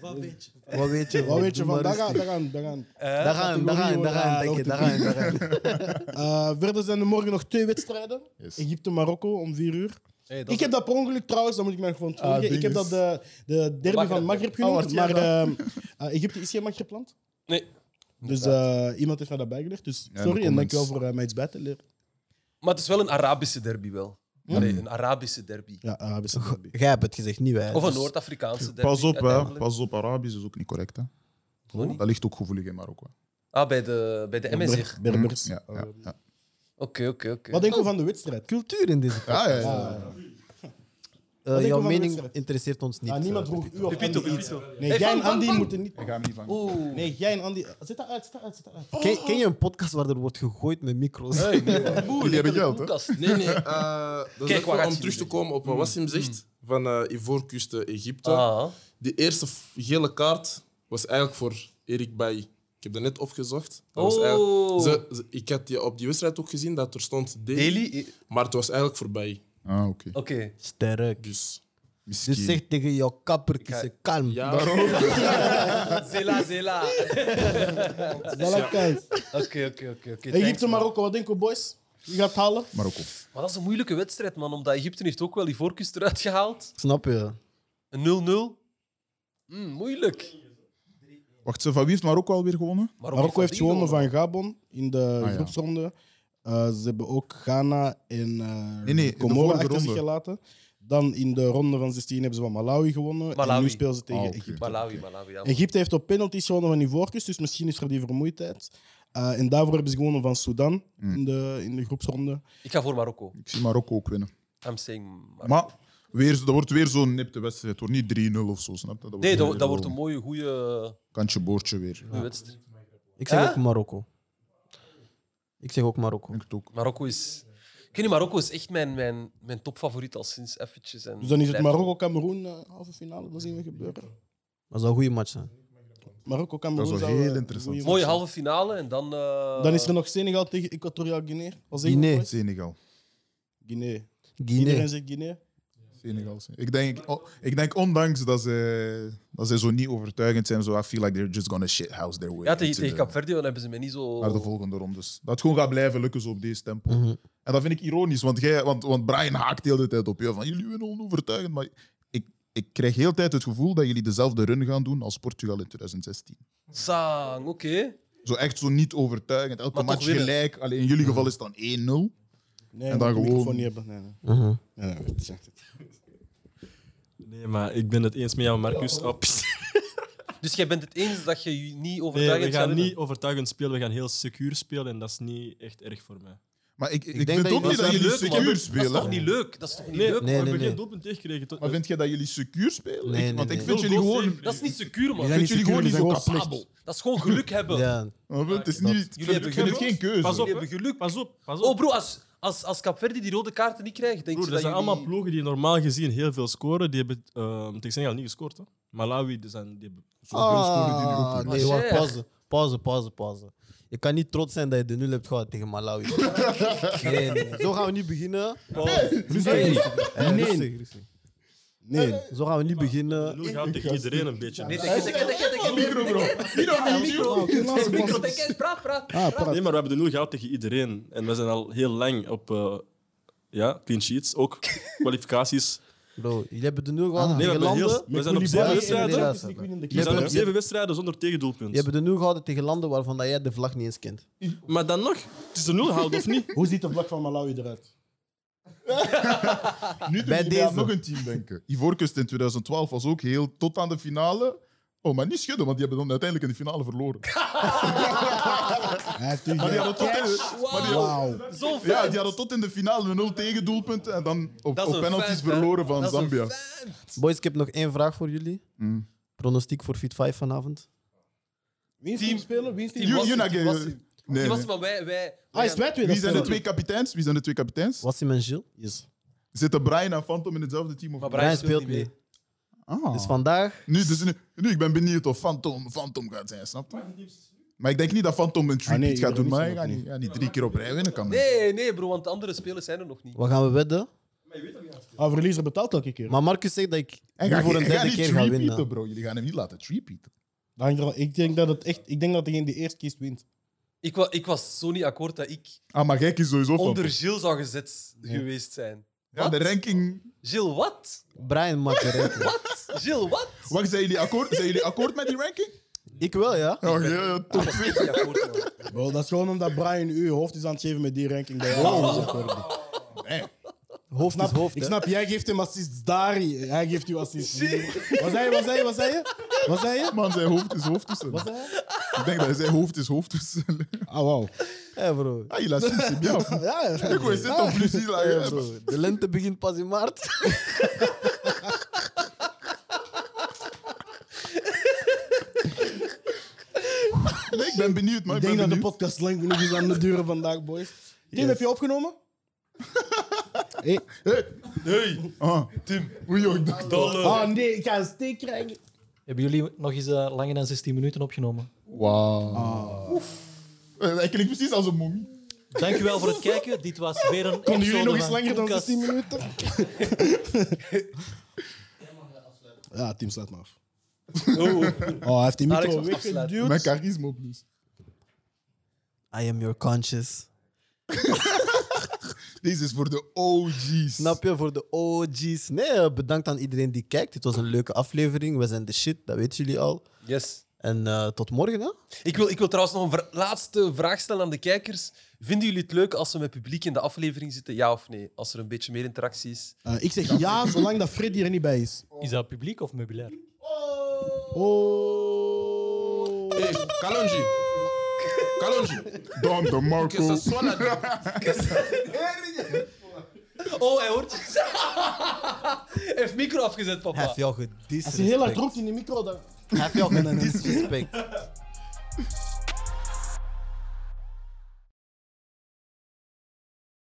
Wat wat weet je? Wat weet je? weet je Doe van? Daar gaan, daar gaan, daar gaan. Eh? Daar gaan, daar gaan, daar gaan, denk je, daar gaan, daar gaan. Eh, verder zijn er morgen nog twee wedstrijden. Yes. Egypte-Marokko om vier uur. Hey, Ik heb dat per ongeluk trouwens, dan moet ik mij gewoon Ah, Ik heb dat dinges. de, de derby Maghreb. van Maghreb Oh, genoemd. maar ehm, eh, Egypte is geen Maghreb-land. Nee. Dus eh, iemand heeft mij dat bijgelegd. Dus Ja, sorry en dankjewel voor eh, mij iets bij te leren. Maar het is wel een Arabische derby wel. Hm? Allee, een Arabische derby. Ja, Arabische derby. Jij hebt het gezegd, niet wij. Of een Dus- Noord-Afrikaanse derby. Pas op, hè. Pas op, Arabisch is ook niet correct, hè. Dat ligt ook gevoelig in Marokko. Ah, bij de, bij de MSR. Ber- Berbers. Ja, ja, ja. Oké, oké, oké. Wat denken we van de wedstrijd? Cultuur in deze Ja, ja, ja. Ah, Eh, jouw we van de mening wedstrijd? interesseert ons niet. ah, niemand eh. vroeg u of Pepito, Andy iets. Pepito. Nee, Hey, jij van, en Andy van. moeten niet... Ik ga hem niet van. Oeh. Nee, jij en Andy... Zet dat uit, zet dat uit, zet dat uit. Ken, ken je een podcast waar er wordt gegooid met micro's? Hey, nee, <laughs> Jullie hebben geld, hè? <laughs> Nee, nee. eh dat is Kijk, gaat om je terug te komen op wat Wassim zegt van eh Ivoorkust eh, Egypte. Ah, Die eerste f- gele kaart was eigenlijk voor Erik Bailly. Ik heb dat net opgezocht. Dat was Oh. eigenlijk, ze, ze- ik had die op die wedstrijd ook gezien dat er stond Daily, Daily? eh, maar het was eigenlijk voor Bailly. Ah, oké. Oké. Sterk. Dus Misschien. Dus zeg tegen jouw kappertje, kalm. <laughs> ja, Zela, zela. <laughs> Voilà, kijk. Oké, oké, oké. oké. Egypte. Marokko, wat denken we, boys? Wie gaat het halen? Marokko. Maar dat is een moeilijke wedstrijd, man. Omdat Egypte heeft ook wel die voorkust eruit gehaald. Snap je? Een 0-0. Mm, moeilijk. Wacht, ze, van wie heeft Marokko alweer gewonnen? Marokko heeft gewonnen van Gabon in de Ah, ja. groepsronde. Eh, ze hebben ook Ghana en eh Nee, nee, in de Comoren vorige achter zich gelaten. Dan in de ronde van 16 hebben ze van Malawi gewonnen. En nu spelen ze tegen Ah. Egypte. Malawi, Malawi. Ja. Egypte heeft op penalties gewonnen van Ivoorkust, dus misschien is er die vermoeidheid. Eh, en daarvoor hebben ze gewonnen van Sudan Hmm. in, de, in de groepsronde. Ik ga voor Marokko. Ik zie Marokko ook winnen. I'm saying Marokko. Maar weer, dat wordt weer zo'n nipte wedstrijd. Het wordt niet 3-0 of zo, snap je? Dat wordt Nee, dat, dat wordt een mooie, goede Kantje boordje weer. wedstrijd. Ik zeg Hè? ook Marokko. Ik zeg ook Marokko. Ik het ook. Marokko is... Ik weet niet, Marokko is echt mijn, mijn, mijn topfavoriet al sinds eventjes. En Dus dan is het blijft- Marokko-Cameroen eh, halve finale, dat zien we gebeuren. Dat zou een goede match zijn. Marokko-Cameroen Dat is wel zou, heel eh, interessant. goeie Mooie match halve finale en dan... eh, zijn. Dan is er nog Senegal tegen Equatoriaal Guinea. Wat zeggen we, Guinea. boys? Senegal. Guinea. Guinea. Iedereen zegt Guinea. Senegal. Ik denk, oh, ik denk ondanks dat ze, dat ze zo niet overtuigend zijn, zo, I feel like they're just gonna shithouse their way Ja, tegen, tegen Verde hebben ze mij niet zo... naar de volgende rondes. Dat het gewoon gaat blijven lukken zo op deze tempo. Mhm. En dat vind ik ironisch, want, jij, want, want Brian haakt de hele tijd op je van jullie winnen onovertuigend. Maar ik, ik krijg heel de tijd het gevoel dat jullie dezelfde run gaan doen als Portugal in 2016. Sang, oké. Zo echt zo niet overtuigend. Elke Maar match gelijk. Alleen in jullie geval is het dan 1-0. Nee, En dan gewoon- microfoon niet hebben. Nee, nee. Mhm. nee, nee, het is echt- Nee, maar ik ben het eens met jou, Marcus. Op. <laughs> Dus jij bent het eens dat je je niet Nee, overtuigend we gaat gaan niet overtuigend spelen, we gaan heel secuur spelen en dat is niet echt erg voor mij. Maar ik, ik, denk vind dat ook niet Dat jullie niet leuk, man. secuur Dat is spelen. toch niet leuk? Dat is toch niet Nee, leuk? we nee, hebben nee. geen doelpunt tegengekregen. tot- Maar vind jij dat jullie secuur spelen? Nee, nee, Want nee. ik vind jullie gewoon. Dat is niet secuur, man. Ik vind jullie gewoon niet zo capabel. Dat is gewoon geluk hebben. Ja. Maar Het is niet, jullie hebben ik vind het geluk. geen keuze. Pas op, hebben geluk. Pas op, pas op. Oh, bro, als, als, als Capverdi die rode kaarten niet krijgt, denk Broer, je dat dat zijn jullie... allemaal ploegen die normaal gezien heel veel scoren. Die hebben uh, tegen Senegal niet gescoord. Hè. Malawi, die zijn, die hebben... Zoveel scoren die Ah, nee, Maar wacht, zeg. pauze. Pauze, pauze, pauze. Je kan niet trots zijn dat je de nul hebt gehad tegen Malawi. <laughs> nee, nee. Zo gaan we niet beginnen. Rustig, rustig. Eh, Nee. rustig, rustig. Nee. Zo gaan we niet beginnen. De nul gaat tegen iedereen een beetje. Nee, denk, Micro, bro. micro. Ah, Micro, denk, praat, praat. Ah, praat. Nee, maar we hebben de nul gehaald tegen iedereen. En we zijn al heel lang op uh, ja, clean sheets. Ook kwalificaties. Bro, jullie hebben de nul gehouden Nee, we, tegen heel, landen. we zijn op zeven en wedstrijden. We Je zijn op zeven wedstrijden zonder tegendoelpunt. Je hebt de nul gehouden tegen landen waarvan dat jij de vlag niet eens kent. Maar dan nog, het is de nul gehaald of niet? Hoe ziet de vlag van Malawi eruit? <laughs> Nu Bij aan deze. nog een team denken. Ivoorkust in 2012 was ook heel tot aan de finale. Oh, maar niet schudden, want die hebben dan uiteindelijk in de finale verloren. <laughs> Hij heeft u Maar die hadden tot in de, maar die hadden- Wauw. Zo vet. ja, die hadden tot in de finale nul tegendoelpunten en dan op, Dat is op een penalties vent, hè. verloren van Dat is een Zambia. vent. Boys, ik heb nog één vraag voor jullie. Mm. Pronostiek voor Fit 5 vanavond. Wie is Team- spelen? Wie is team? Team Gay. Die Nee, was nee. wij... wij Ah, is wij- wij twee Wie zijn de twee kapiteins? Wie zijn de twee kapiteins? Wassim en Gilles? Yes. Zitten Brian en Phantom in hetzelfde team? Of Maar niet? Brian speelt speelt niet mee. Ah. Dus vandaag... Nu, dus nu, nu, ik ben benieuwd of Phantom, Phantom gaat zijn, snap je? Maar ik denk niet dat Phantom een Ah, nee, gaat doen, maar niet, hij gaat niet, ja, niet drie keer op rij winnen. Kan Nee, nee, bro, want de andere spelers zijn er nog niet. Wat gaan we wedden? Ah, verliezer betaalt elke keer. Maar Marcus zegt dat ik Hij nu gaat, voor een hij gaat derde niet keer ga winnen. bro. Jullie gaan hem niet laten hangt ervan- ik denk dat het echt, ik denk dat degene die eerst kiest wint. Ik, wa ik was zo niet akkoord dat ik Ah, maar jij kiest sowieso onder. Gilles zou gezet geweest zijn. Ja, de ranking... Gilles, wat? Brian maakt de ranking. Wat? Gilles, wat? Wacht, zijn jullie akkoord, zijn jullie akkoord met die ranking? Ik wel, ja. Oh, ja, ja, top. Niet akkoord, man. Bro, dat is gewoon omdat Brian u je hoofd is aan het geven met die ranking. Dat <laughs> je. Nee. Hoofd is Snap, hoofd, ik hè. snap, jij geeft hem assists daar, hij geeft u assists hier. Wat zei je, wat zei je, wat zei je? Wat zei je? Man, zijn hoofd is hoofdtussen. Wat zei je? Ik denk dat hij zijn hoofd is hoofdtussen. Ah, wauw. Hé, bro. Ah, il a su, c'est bien. Ja, ja. Ik wil zitten op plus hier. Bro. De lente begint pas in maart. <laughs> Nee, ik ben benieuwd, man. Ik Ik denk ben dat de benieuwd. podcast lang genoeg is aan de duren vandaag, boys. Tim, heb je opgenomen? Hey. Hey. Hey. Ah, Tim. Ik dacht al. Ah, nee, ik ga een steek krijgen. Hebben jullie nog eens eh, langer dan 16 minuten opgenomen? Wauw. Eh, Hij klinkt precies als een mommie. Dankjewel voor het kijken. Dit was weer een Konden jullie episode nog eens van langer dan Koelkast. 16 minuten? <laughs> ja, Tim, sluit maar af. Oh, hij heeft die Alex micro mag afsluiten. Mijn charisma plus. I am your conscious. <laughs> Deze is voor de OG's. Snap je? Voor de OG's. Nee, eh, bedankt aan iedereen die kijkt. Het was een leuke aflevering. We zijn de shit, dat weten jullie al. Yes. En eh, tot morgen, hè? Ik wil, ik wil trouwens nog een laatste vraag stellen aan de kijkers. Vinden jullie het leuk als we met publiek in de aflevering zitten? Ja of nee? Als er een beetje meer interactie is. Eh, ik zeg ja, zolang dat Freddy er niet bij is. Is dat publiek of meubilair? Oh. Hey, Kalonji. Kalonji. Don de Que Marco. soit la... Oh, hij hoort je. Hij heeft micro afgezet, Hij papa. heeft jou Als je heel hard gedisrespect. roept in de micro, dan... Hij heeft jou gedisrespect.